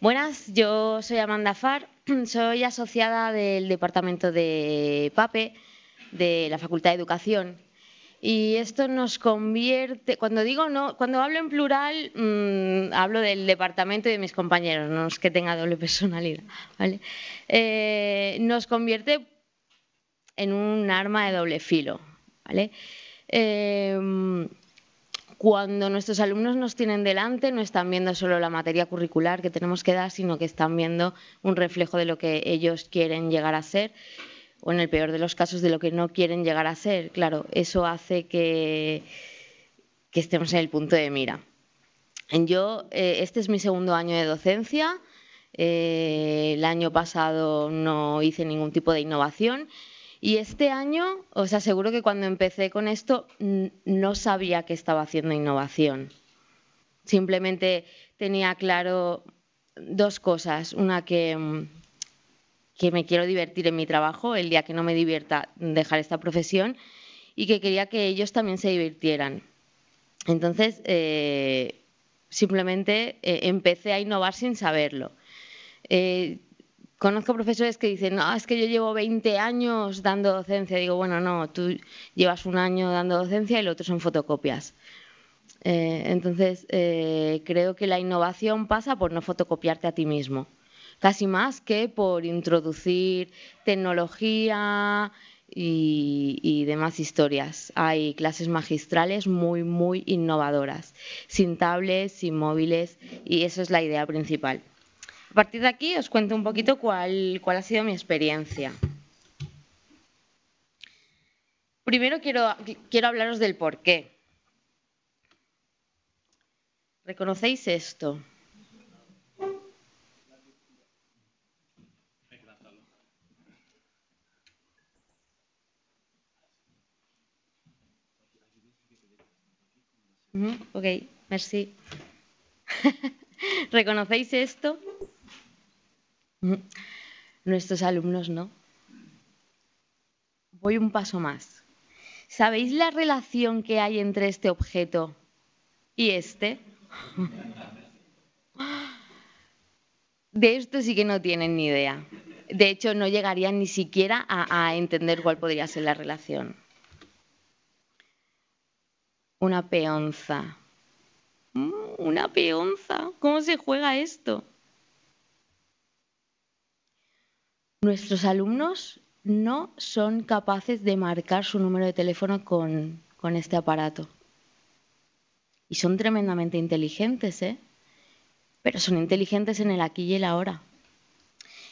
Buenas, yo soy Amanda Far, soy asociada del departamento de PAPE de la Facultad de Educación. Y esto nos convierte, cuando digo no, cuando hablo en plural, mm, hablo del departamento y de mis compañeros, no es que tenga doble personalidad, ¿vale? Eh, nos convierte en un arma de doble filo, ¿vale? Eh, cuando nuestros alumnos nos tienen delante, no están viendo solo la materia curricular que tenemos que dar, sino que están viendo un reflejo de lo que ellos quieren llegar a ser o en el peor de los casos de lo que no quieren llegar a ser. Claro, eso hace que, estemos en el punto de mira. Yo, eh, este es mi segundo año de docencia. Eh, el año pasado no hice ningún tipo de innovación y este año os aseguro que cuando empecé con esto no sabía que estaba haciendo innovación. Simplemente tenía claro dos cosas. Una que, que me quiero divertir en mi trabajo, el día que no me divierta dejar esta profesión y que quería que ellos también se divirtieran. Entonces, eh, simplemente eh, empecé a innovar sin saberlo. Eh, Conozco profesores que dicen, no, es que yo llevo 20 años dando docencia. Digo, bueno, no, tú llevas un año dando docencia y el otro son fotocopias. Eh, entonces, eh, creo que la innovación pasa por no fotocopiarte a ti mismo, casi más que por introducir tecnología y, y, demás historias. Hay clases magistrales muy, muy innovadoras, sin tablets, sin móviles, y eso es la idea principal. A partir de aquí os cuento un poquito cuál, cuál ha sido mi experiencia. Primero quiero, quiero hablaros del por qué. ¿Reconocéis esto? Ok, merci. ¿Reconocéis esto? Nuestros alumnos no. Voy un paso más. ¿Sabéis la relación que hay entre este objeto y este? De esto sí que no tienen ni idea. De hecho, no llegarían ni siquiera a, a entender cuál podría ser la relación. Una peonza. Mm, una peonza. ¿Cómo se juega esto? Nuestros alumnos no son capaces de marcar su número de teléfono con, con este aparato. Y son tremendamente inteligentes, ¿eh? Pero son inteligentes en el aquí y el ahora.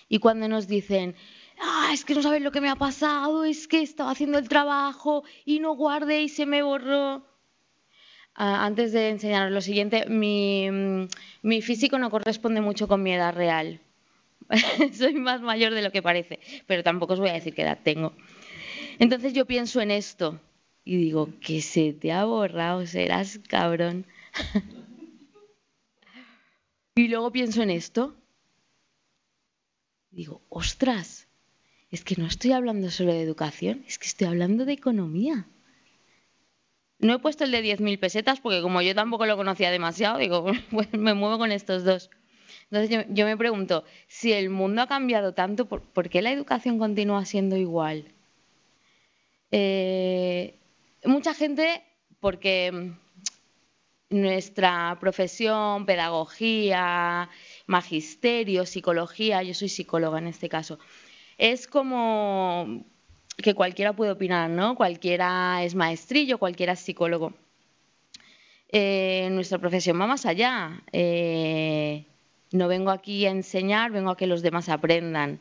Y cuando nos dicen, ah, es que no sabes lo que me ha pasado, es que estaba haciendo el trabajo y no guardé y se me borró. Antes de enseñaros lo siguiente, mi, mi físico no corresponde mucho con mi edad real. soy más mayor de lo que parece, pero tampoco os voy a decir qué edad tengo. Entonces yo pienso en esto y digo, que se te ha borrado, serás cabrón. y luego pienso en esto. Digo, ostras, es que no estoy hablando solo de educación, es que estoy hablando de economía. No he puesto el de 10.000 pesetas porque como yo tampoco lo conocía demasiado, digo, pues me muevo con estos dos. Entonces yo, me pregunto, si el mundo ha cambiado tanto, ¿por, qué la educación continúa siendo igual? Eh, mucha gente, porque nuestra profesión, pedagogía, magisterio, psicología, yo soy psicóloga en este caso, es como que cualquiera puede opinar, ¿no? Cualquiera es maestrillo, cualquiera es psicólogo. Eh, nuestra profesión va más allá. Eh, no vengo aquí a enseñar, vengo a que los demás aprendan.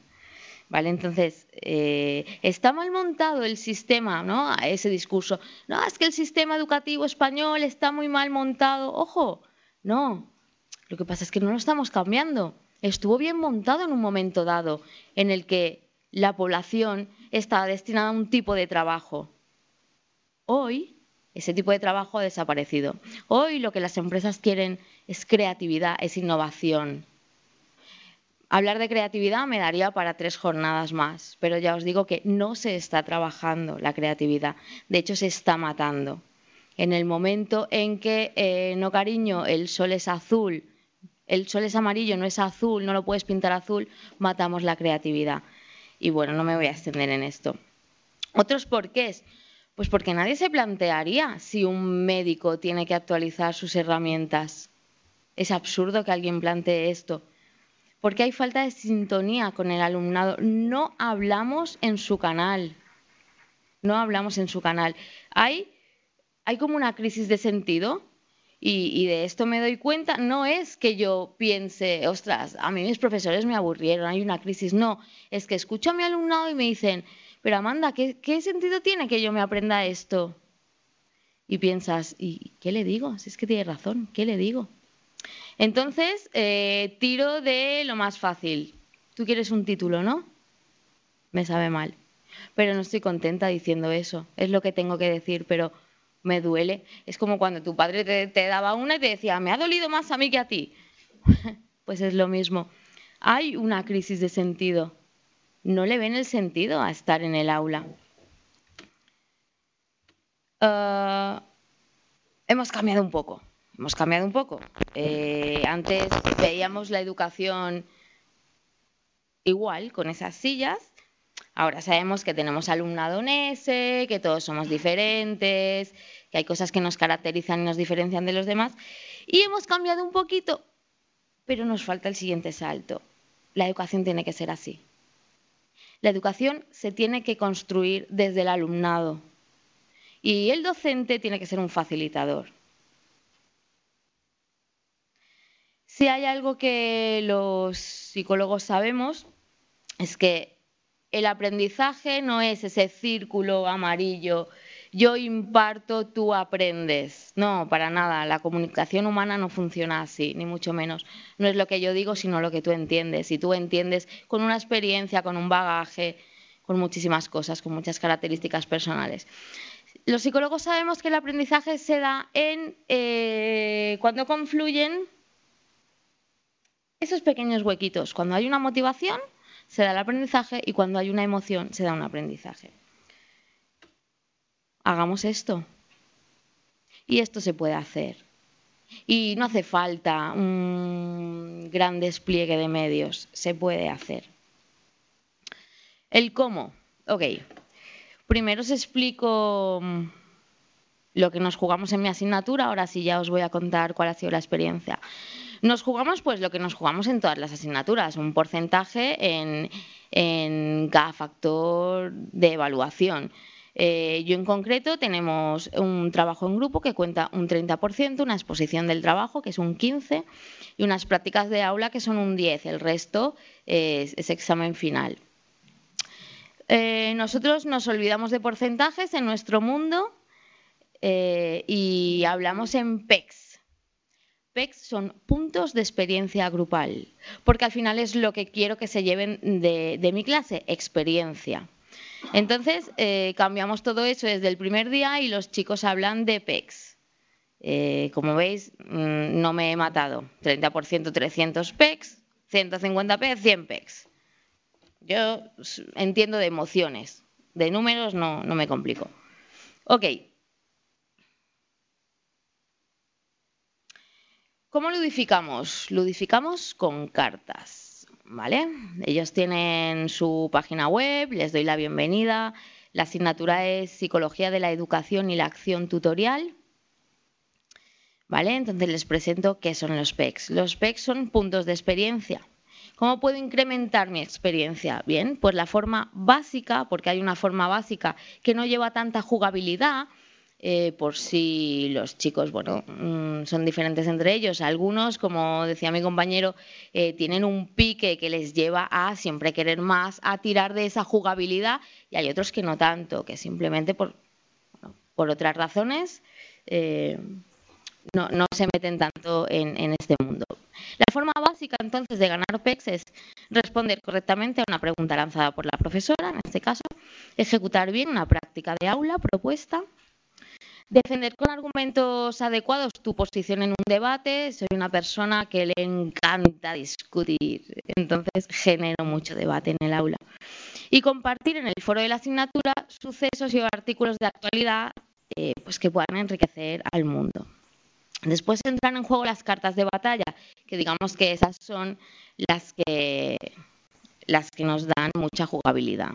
¿Vale? Entonces, eh, está mal montado el sistema, ¿no? Ese discurso. No, es que el sistema educativo español está muy mal montado. Ojo, no. Lo que pasa es que no lo estamos cambiando. estuvo bien montado en un momento dado en el que la población estaba destinada a un tipo de trabajo. Hoy ese tipo de trabajo ha desaparecido. Hoy lo que las empresas quieren es creatividad, es innovación. Hablar de creatividad me daría para tres jornadas más, pero ya os digo que no se está trabajando la creatividad, de hecho se está matando. En el momento en que, eh, no cariño, el sol es azul, el sol es amarillo, no es azul, no lo puedes pintar azul, matamos la creatividad. Y bueno, no me voy a extender en esto. Otros porqués. Pues porque nadie se plantearía si un médico tiene que actualizar sus herramientas. Es absurdo que alguien plantee esto. Porque hay falta de sintonía con el alumnado. No hablamos en su canal. No hablamos en su canal. Hay, hay como una crisis de sentido y, de esto me doy cuenta, no es que yo piense, ostras, a mí mis profesores me aburrieron, hay una crisis, no, es que escucho a mi alumnado y me dicen, pero Amanda, ¿qué, sentido tiene que yo me aprenda esto? Y piensas, ¿y qué le digo? Si es que tiene razón, ¿qué le digo? Entonces, eh, tiro de lo más fácil. Tú quieres un título, ¿no? Me sabe mal. Pero no estoy contenta diciendo eso. Es lo que tengo que decir, pero me duele. Es como cuando tu padre te, daba una y te decía, me ha dolido más a mí que a ti. pues es lo mismo. Hay una crisis de sentido. No le ven el sentido a estar en el aula. Ah, hemos cambiado un poco. Hemos cambiado un poco. Eh, antes veíamos la educación igual, con esas sillas, Ahora sabemos que tenemos alumnado en ese, que todos somos diferentes, que hay cosas que nos caracterizan y nos diferencian de los demás. Y hemos cambiado un poquito, pero nos falta el siguiente salto. La educación tiene que ser así. La educación se tiene que construir desde el alumnado. Y el docente tiene que ser un facilitador. Si hay algo que los psicólogos sabemos, es que el aprendizaje no es ese círculo amarillo, yo imparto, tú aprendes. No, para nada. La comunicación humana no funciona así, ni mucho menos. No es lo que yo digo, sino lo que tú entiendes. Y tú entiendes con una experiencia, con un bagaje, con muchísimas cosas, con muchas características personales. Los psicólogos sabemos que el aprendizaje se da en eh, cuando confluyen esos pequeños huequitos, cuando hay una motivación se da el aprendizaje y cuando hay una emoción se da un aprendizaje. Hagamos esto. Y esto se puede hacer. Y no hace falta un gran despliegue de medios, se puede hacer. El cómo. Ok. Primero os explico mm, lo que nos jugamos en mi asignatura, ahora sí ya os voy a contar cuál ha sido la experiencia. Nos jugamos pues lo que nos jugamos en todas las asignaturas, un porcentaje en, cada factor de evaluación. Eh, yo en concreto tenemos un trabajo en grupo que cuenta un 30%, una exposición del trabajo que es un 15% y unas prácticas de aula que son un 10%. El resto es, examen final. Eh, nosotros nos olvidamos de porcentajes en nuestro mundo eh, y hablamos en PECs PECs son puntos de experiencia grupal, porque al final es lo que quiero que se lleven de, mi clase, experiencia. Entonces, eh, cambiamos todo eso desde el primer día y los chicos hablan de PECs. Eh, como veis, mm, no me he matado. 30% 300 PECs, 150 PECs, 100 PECs. Yo entiendo de emociones, de números no, no me complico. Ok, ¿Cómo ludificamos? Ludificamos con cartas, ¿vale? Ellos tienen su página web, les doy la bienvenida. La asignatura es Psicología de la Educación y la Acción Tutorial. ¿Vale? Entonces les presento qué son los PECs. Los PECs son puntos de experiencia. ¿Cómo puedo incrementar mi experiencia? Bien, pues la forma básica, porque hay una forma básica que no lleva tanta jugabilidad, eh, por si los chicos, bueno, mm, son diferentes entre ellos. Algunos, como decía mi compañero, eh, tienen un pique que les lleva a siempre querer más, a tirar de esa jugabilidad, y hay otros que no tanto, que simplemente por, por otras razones eh, no, no se meten tanto en, en este mundo. La forma básica entonces de ganar PEX es responder correctamente a una pregunta lanzada por la profesora, en este caso, ejecutar bien una práctica de aula propuesta, defender con argumentos adecuados tu posición en un debate. Soy una persona que le encanta discutir, entonces genero mucho debate en el aula. Y compartir en el foro de la asignatura sucesos y artículos de actualidad eh, pues que puedan enriquecer al mundo. Después entran en juego las cartas de batalla, que digamos que esas son las que, las que nos dan mucha jugabilidad.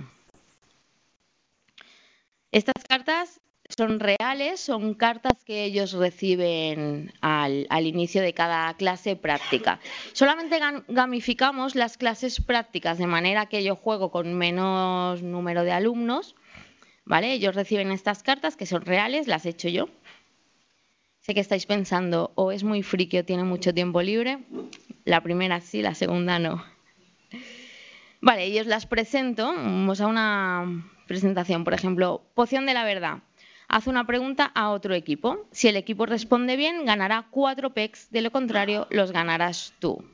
Estas cartas son reales, son cartas que ellos reciben al, inicio de cada clase práctica. Solamente gamificamos las clases prácticas de manera que yo juego con menos número de alumnos. ¿Vale? Ellos reciben estas cartas que son reales, las he hecho yo. Sé que estáis pensando, o es muy friki o tiene mucho tiempo libre. La primera sí, la segunda no. Vale, y os las presento. Vamos a una presentación, por ejemplo, poción de la verdad. Haz una pregunta a otro equipo. Si el equipo responde bien, ganará cuatro PECs, de lo contrario, los ganarás tú.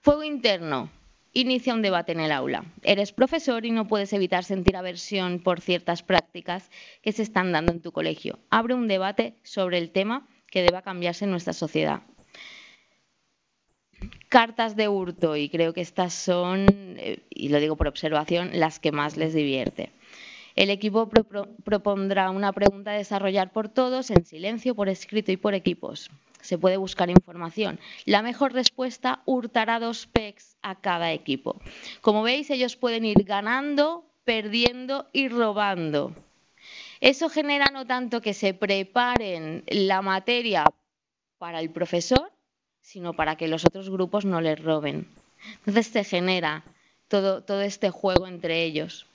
Fuego interno inicia un debate en el aula. Eres profesor y no puedes evitar sentir aversión por ciertas prácticas que se están dando en tu colegio. Abre un debate sobre el tema que deba cambiarse en nuestra sociedad. Cartas de hurto, y creo que estas son, eh, y lo digo por observación, las que más les divierte. El equipo propondrá una pregunta a desarrollar por todos, en silencio, por escrito y por equipos se puede buscar información. La mejor respuesta hurtará dos PECs a cada equipo. Como veis, ellos pueden ir ganando, perdiendo y robando. Eso genera no tanto que se preparen la materia para el profesor, sino para que los otros grupos no les roben. Entonces se genera todo, este juego entre ellos.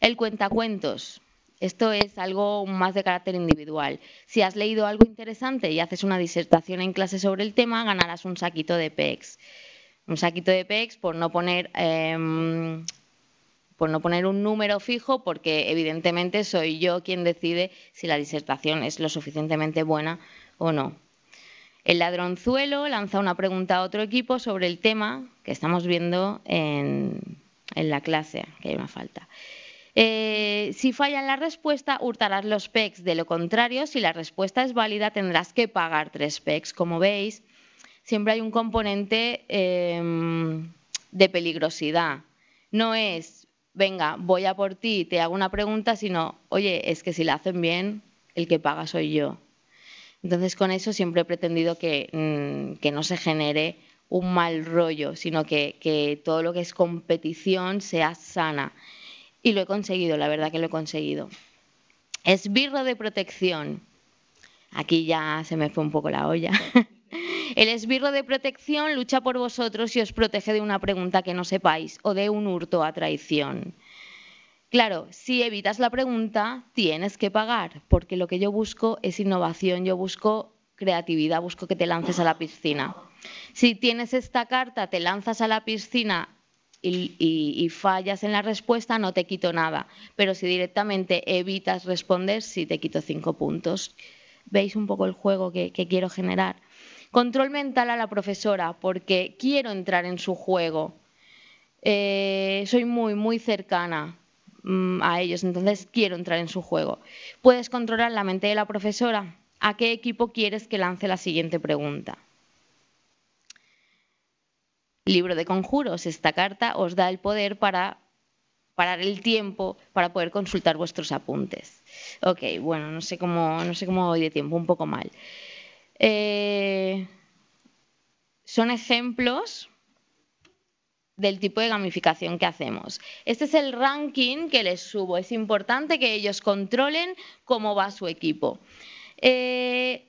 El cuentacuentos. Esto es algo más de carácter individual. Si has leído algo interesante y haces una disertación en clase sobre el tema, ganarás un saquito de PEX. Un saquito de PEX por no poner em, por no poner un número fijo, porque evidentemente soy yo quien decide si la disertación es lo suficientemente buena o no. El ladronzuelo lanza una pregunta a otro equipo sobre el tema que estamos viendo en, en la clase, que hay una falta. Eh, si fallan la respuesta, hurtarás los PECs. De lo contrario, si la respuesta es válida, tendrás que pagar tres PECs. Como veis, siempre hay un componente em, de peligrosidad. No es, venga, voy a por ti, te hago una pregunta, sino, oye, es que si la hacen bien, el que paga soy yo. Entonces, con eso siempre he pretendido que, mm, no se genere un mal rollo, sino que todo lo que es competición sea sana y lo he conseguido, la verdad que lo he conseguido. Esbirro de protección. Aquí ya se me fue un poco la olla. El esbirro de protección lucha por vosotros y os protege de una pregunta que no sepáis o de un hurto a traición. Claro, si evitas la pregunta, tienes que pagar, porque lo que yo busco es innovación, yo busco creatividad, busco que te lances a la piscina. Si tienes esta carta, te lanzas a la piscina y, fallas en la respuesta, no te quito nada. Pero si directamente evitas responder, sí te quito cinco puntos. ¿Veis un poco el juego que, quiero generar? Control mental a la profesora, porque quiero entrar en su juego. Eh, soy muy, muy cercana mm, a ellos, entonces quiero entrar en su juego. Puedes controlar la mente de la profesora. ¿A qué equipo quieres que lance la siguiente pregunta? Libro de conjuros. Esta carta os da el poder para parar el tiempo para poder consultar vuestros apuntes. Ok, bueno, no sé cómo, no sé cómo voy de tiempo, un poco mal. Eh, son ejemplos del tipo de gamificación que hacemos. Este es el ranking que les subo. Es importante que ellos controlen cómo va su equipo. Eh,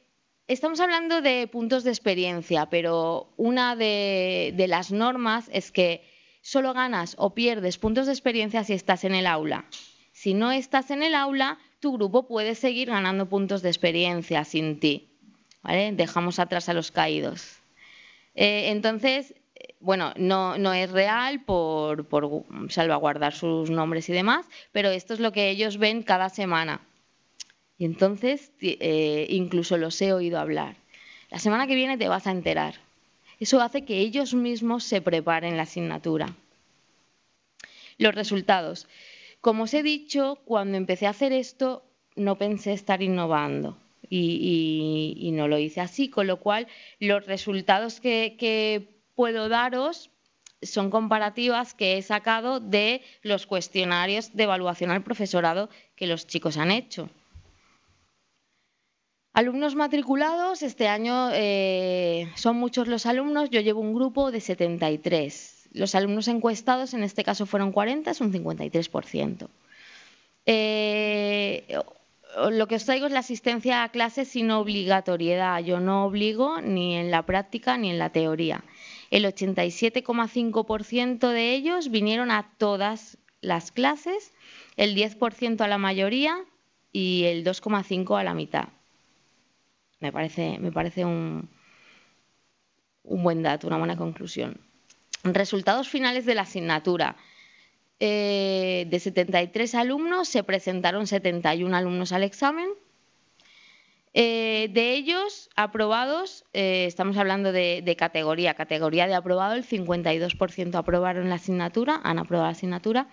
Estamos hablando de puntos de experiencia, pero una de, las normas es que solo ganas o pierdes puntos de experiencia si estás en el aula. Si no estás en el aula, tu grupo puede seguir ganando puntos de experiencia sin ti. Dejamos atrás a los caídos. Eh, entonces, bueno, no, es real por salvaguardar sus nombres y demás, pero esto es lo que ellos ven cada semana. Y entonces eh, incluso los he oído hablar. La semana que viene te vas a enterar. Eso hace que ellos mismos se preparen la asignatura. Los resultados. Como os he dicho, cuando empecé a hacer esto, no pensé estar innovando y, no lo hice así, con lo cual los resultados que puedo daros son comparativas que he sacado de los cuestionarios de evaluación al profesorado que los chicos han hecho. Alumnos matriculados, este año eh, son muchos los alumnos, yo llevo un grupo de 73. Los alumnos encuestados, en este caso fueron 40, es un 53%. Eh, lo que os traigo es la asistencia a clases sin obligatoriedad. Yo no obligo ni en la práctica ni en la teoría. El 87,5% de ellos vinieron a todas las clases, el 10% a la mayoría y el 2,5% a la mitad. Me parece, me parece un, un buen dato, una buena conclusión. Resultados finales de la asignatura. Eh, de 73 alumnos se presentaron 71 alumnos al examen, eh, de ellos, aprobados, eh, estamos hablando de, categoría, categoría de aprobado, el 52% aprobaron la asignatura, han aprobado la asignatura,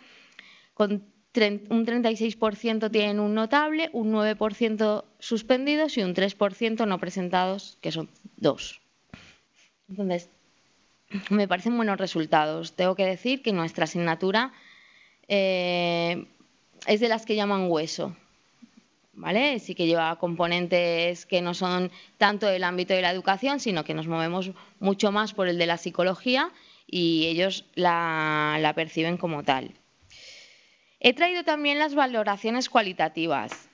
con un 36% tienen un notable, un 9% suspendidos y un 3% no presentados, que son dos. Entonces, me parecen buenos resultados. Tengo que decir que nuestra asignatura eh, es de las que llaman hueso. ¿vale? Sí que lleva componentes que no son tanto del ámbito de la educación, sino que nos movemos mucho más por el de la psicología y ellos la, perciben como tal. He traído también las valoraciones cualitativas.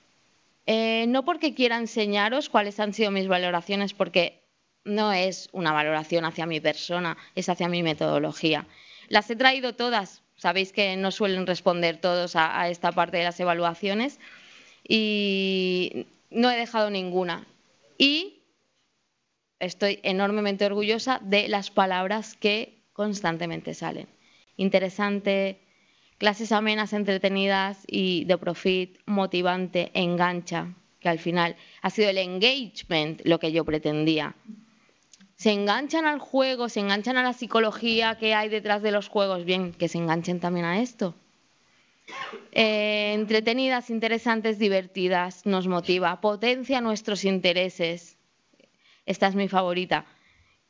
Eh, no porque quiera enseñaros cuáles han sido mis valoraciones, porque no es una valoración hacia mi persona, es hacia mi metodología. Las he traído todas. Sabéis que no suelen responder todos a esta parte de las evaluaciones, y no he dejado ninguna. Y estoy enormemente orgullosa de las palabras que constantemente salen. Interesante, clases amenas, entretenidas y de profit, motivante, engancha, que al final ha sido el engagement lo que yo pretendía. Se enganchan al juego, se enganchan a la psicología que hay detrás de los juegos, bien, que se enganchen también a esto. Eh, entretenidas, interesantes, divertidas, nos motiva, potencia nuestros intereses. Esta es mi favorita.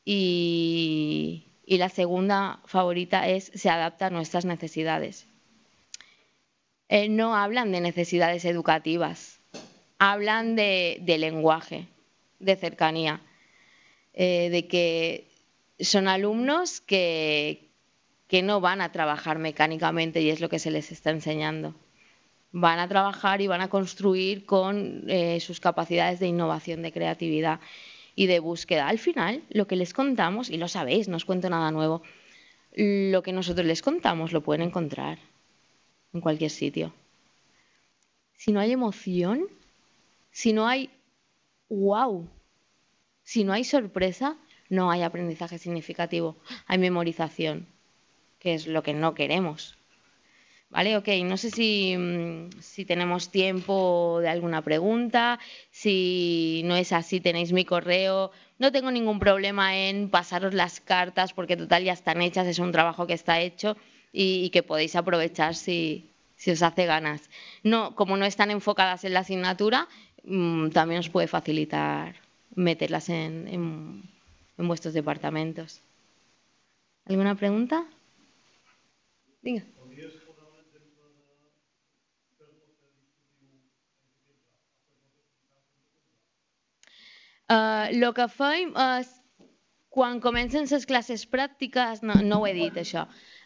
Y, la segunda favorita es se adapta a nuestras necesidades. Eh, no hablan de necesidades educativas, hablan de, lenguaje, de cercanía, eh, de que son alumnos que, no van a trabajar mecánicamente y es lo que se les está enseñando. Van a trabajar y van a construir con eh, sus capacidades de innovación, de creatividad y de búsqueda. Al final, lo que les contamos, y lo sabéis, no os cuento nada nuevo, lo que nosotros les contamos lo pueden encontrar en cualquier sitio. Si no hay emoción, si no hay wow, si no hay sorpresa, no hay aprendizaje significativo, hay memorización que es lo que no queremos. ¿Vale? Ok, no sé si, mm, si, tenemos tiempo de alguna pregunta, si no es así tenéis mi correo. No tengo ningún problema en pasaros las cartas porque total ya están hechas, es un trabajo que está hecho y, que podéis aprovechar si, si, os hace ganas. No, como no están enfocadas en la asignatura, mm, también os puede facilitar meterlas en, en, en vuestros departamentos. ¿Alguna pregunta? Vinga. Uh, lo que fem és, quan comencen les classes pràctiques, no, no ho he dit això,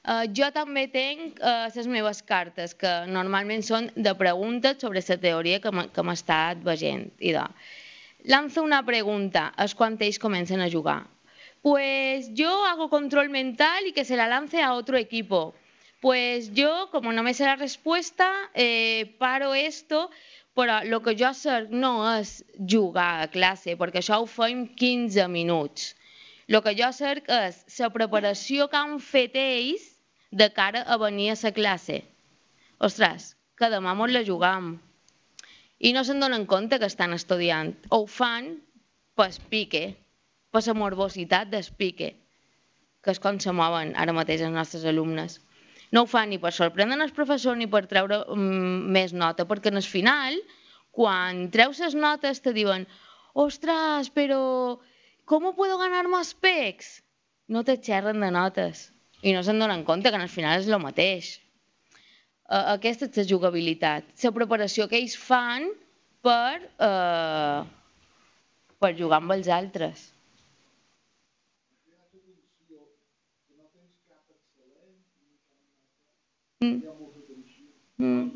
uh, jo també tenc uh, les meves cartes, que normalment són de preguntes sobre la teoria que m'he estat veient. I de, lanzo una pregunta, és quan ells comencen a jugar. Pues yo hago control mental y que se la lance a otro equipo. Pues yo, como no me sé la respuesta, eh, paro esto, però el que jo sé no és jugar a classe, perquè això ho fem 15 minuts. El que jo sé és la preparació que han fet ells de cara a venir a la classe. Ostres, que demà mos la jugam. i no se'n donen compte que estan estudiant. O ho fan per pique, per la morbositat del pique, que és com se mouen ara mateix els nostres alumnes. No ho fan ni per sorprendre el professor ni per treure mm, més nota, perquè en el final, quan treus les notes, te diuen «Ostres, però com puedo ganar més pecs?» No te xerren de notes i no se'n donen compte que al final és el mateix eh, aquesta és la jugabilitat, la preparació que ells fan per, eh, per jugar amb els altres. Mm. Mm.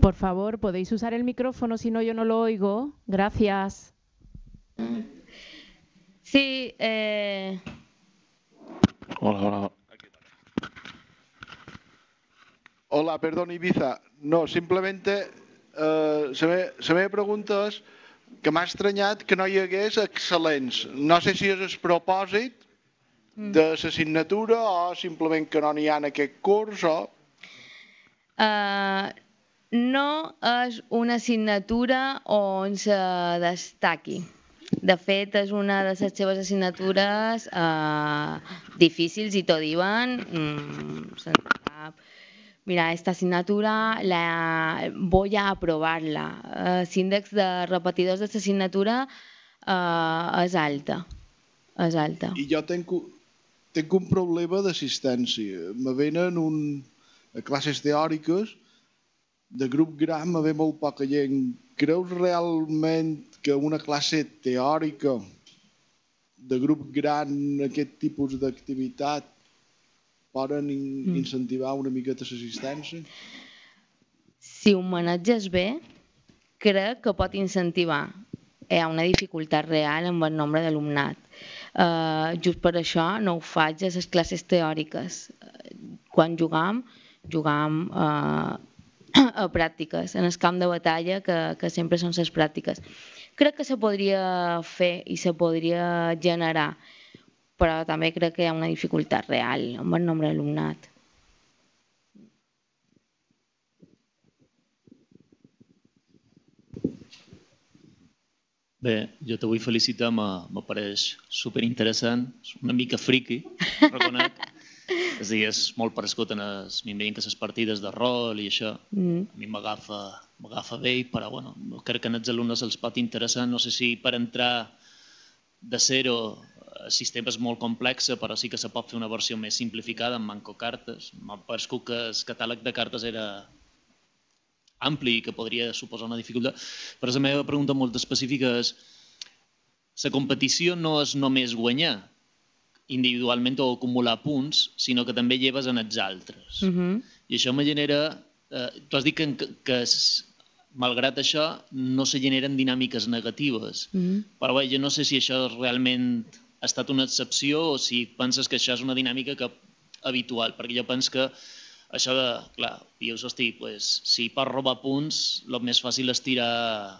Por favor, podéis usar el micrófono, si no yo no lo oigo. Gracias. Mm. Sí, eh... Hola, hola. Hola, perdón Ibiza. No, simplemente eh, la, meva, pregunta és que m'ha estranyat que no hi hagués excel·lents. No sé si és el propòsit mm. de l'assignatura o simplement que no n'hi ha en aquest curs o... Uh, no és una assignatura on se destaqui. De fet, és una de les seves assignatures eh, difícils i t'ho diuen mm, Mira, esta asignatura la voy a aprobar-la. L'índex de repetidors d'aquesta assignatura uh, és alta. És alta. I jo tenc, tenc un problema d'assistència. Me venen un, a classes teòriques, de grup gran me ve molt poca gent. Creus realment que una classe teòrica de grup gran, aquest tipus d'activitat, poden mm. incentivar una miqueta l'assistència? Si ho maneges bé, crec que pot incentivar. Hi ha una dificultat real amb el nombre d'alumnat. Uh, just per això no ho faig a les classes teòriques. Quan jugam, jugam uh, a pràctiques, en el camp de batalla, que, que sempre són les pràctiques. Crec que se podria fer i se podria generar però també crec que hi ha una dificultat real amb el nombre d'alumnat. Bé, jo te vull felicitar, m'apareix superinteressant, una mica friqui, reconec. és a dir, és molt parescut en es, m'inventen les partides de rol i això. Mm. A mi m'agafa bé, però bueno, crec que en els alumnes els pot interessar. No sé si per entrar de zero el sistema és molt complex, però sí que se pot fer una versió més simplificada amb manco cartes. M'ha paregut que el catàleg de cartes era ampli i que podria suposar una dificultat. Però la meva pregunta molt específica és la competició no és només guanyar individualment o acumular punts, sinó que també lleves en els altres. Uh -huh. I això me genera... Eh, tu has dit que, que malgrat això no se generen dinàmiques negatives. Uh -huh. Però bé, jo no sé si això realment ha estat una excepció o si penses que això és una dinàmica que habitual, perquè jo penso que això de, clar, dius, hosti, pues, si pots robar punts, el més fàcil és tirar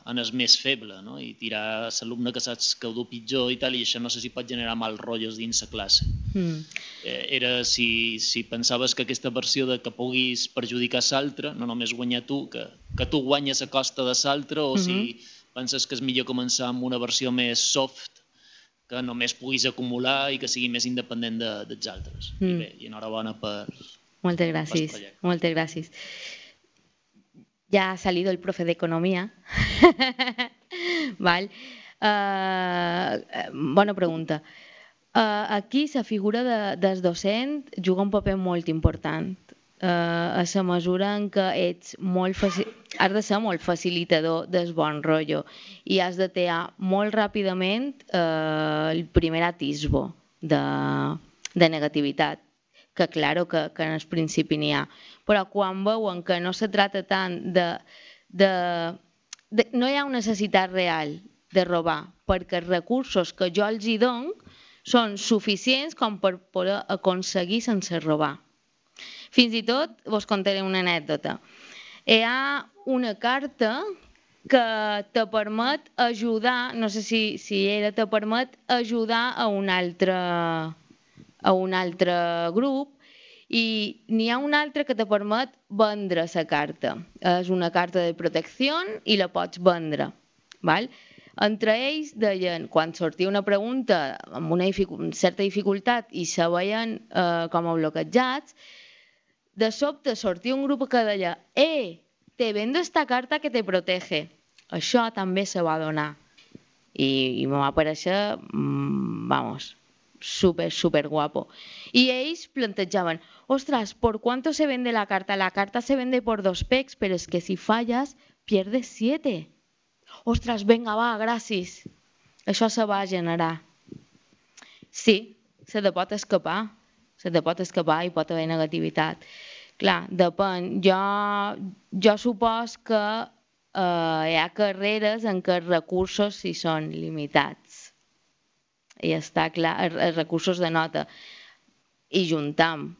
en el més feble, no? i tirar a l'alumne que saps que ho du pitjor i tal, i això no sé si pot generar mal rotllos dins la classe. Mm. Eh, era si, si pensaves que aquesta versió de que puguis perjudicar l'altre, no només guanyar tu, que, que tu guanyes a costa de l'altre, o mm -hmm. si penses que és millor començar amb una versió més soft que només puguis acumular i que sigui més independent de, dels altres. Mm. I bé, i enhorabona per... Moltes gràcies, moltes gràcies. Ya ha salido el profe de economía. ¿Vale? Uh, bona pregunta. Uh, aquí la figura de, del docent juga un paper molt important eh, a la mesura en què ets molt has de ser molt facilitador del bon rotllo i has de tear molt ràpidament eh, el primer atisbo de, de negativitat que claro que, que en el principi n'hi ha però quan veuen que no se trata tant de, de, de no hi ha una necessitat real de robar perquè els recursos que jo els hi dono són suficients com per poder aconseguir sense robar fins i tot, vos contaré una anècdota. Hi ha una carta que te permet ajudar, no sé si, si era, te permet ajudar a un altre, a un altre grup I n'hi ha una altra que te permet vendre la carta. És una carta de protecció i la pots vendre. Val? Entre ells deien, quan sortia una pregunta amb una certa dificultat i se veien eh, com a bloquejats, de sobte sortia un grup que deia «Eh, te vendo esta carta que te protege». Això també se va donar. I, i me va aparèixer, mmm, vamos, súper, súper guapo. Y ellos planteaban, ostras, ¿por cuánto se vende la carta? La carta se vende por dos pecs, pero es que si fallas, pierdes siete. Ostres, vinga, va, gràcies. Això se va generar. Sí, se te pot escapar. Se te pot escapar i pot haver negativitat. Clar, depèn. Jo, jo supos que eh, hi ha carreres en què els recursos sí són limitats. I està clar, els, recursos de nota. I juntam.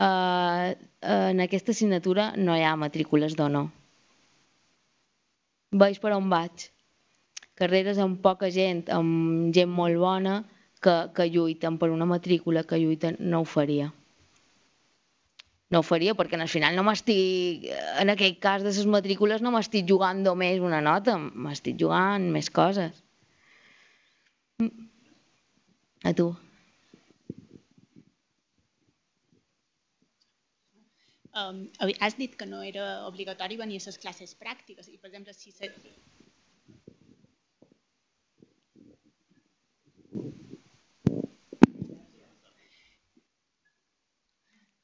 Eh, en aquesta assignatura no hi ha matrícules d'honor veig per on vaig. Carreres amb poca gent, amb gent molt bona, que, que lluiten per una matrícula, que lluiten, no ho faria. No ho faria perquè al final no m'estic, en aquell cas de les matrícules no m'estic jugant només una nota, m'estic jugant més coses. A tu. um, has dit que no era obligatori venir a les classes pràctiques i, per exemple, si se...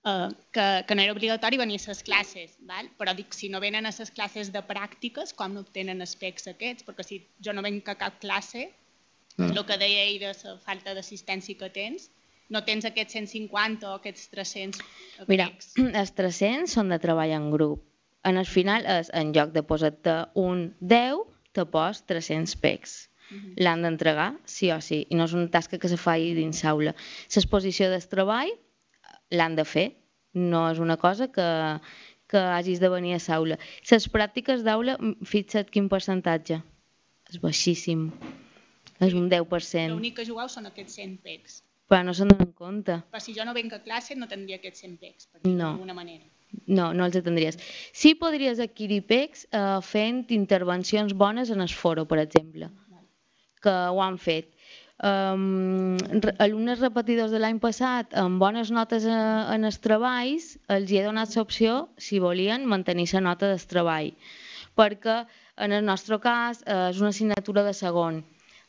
Uh, que, que no era obligatori venir a les classes, val? però dic, si no venen a les classes de pràctiques, com no obtenen specs aquests? Perquè si jo no venc a cap classe, mm. el que deia ell de la falta d'assistència que tens, no tens aquests 150 o aquests 300 Mira, els 300 són de treball en grup. En el final és, en lloc de posar-te un 10, te pos 300 pecs. Uh -huh. L'han d'entregar sí o sí, i no és una tasca que se faci dins l'aula. L'exposició del treball l'han de fer, no és una cosa que, que hagis de venir a l'aula. Les pràctiques d'aula, fixa't quin percentatge. És baixíssim. És un 10%. L'únic que jugueu són aquests 100 pecs però no se'n donen compte. Però si jo no venc a classe no tindria aquests 100 pecs, per no. d'alguna manera. No, no els tindries. Sí podries adquirir pecs eh, fent intervencions bones en el foro, per exemple, que ho han fet. Um, alumnes repetidors de l'any passat amb bones notes a, eh, en els treballs els hi he donat l'opció si volien mantenir la nota del treball perquè en el nostre cas eh, és una assignatura de segon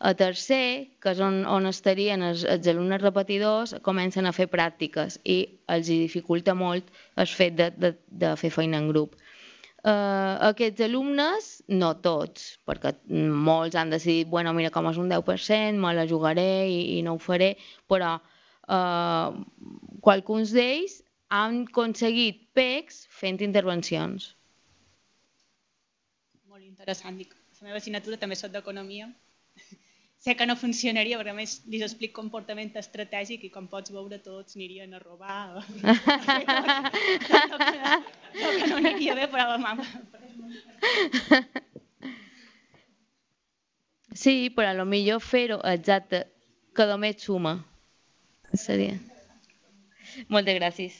a tercer, que és on, on estarien els, els alumnes repetidors, comencen a fer pràctiques i els dificulta molt el fet de, de, de fer feina en grup. Uh, aquests alumnes, no tots, perquè molts han decidit, bueno, mira, com és un 10%, me la jugaré i, i no ho faré, però uh, qualcuns d'ells han aconseguit PECs fent intervencions. Molt interessant. La meva assignatura també sóc d'economia sé que no funcionaria, perquè a més li explico comportament estratègic i com pots veure tots anirien a robar. no, que no aniria bé, però la mama... Sí, però a lo millor fer-ho exacte, que només suma. Seria. Moltes gràcies.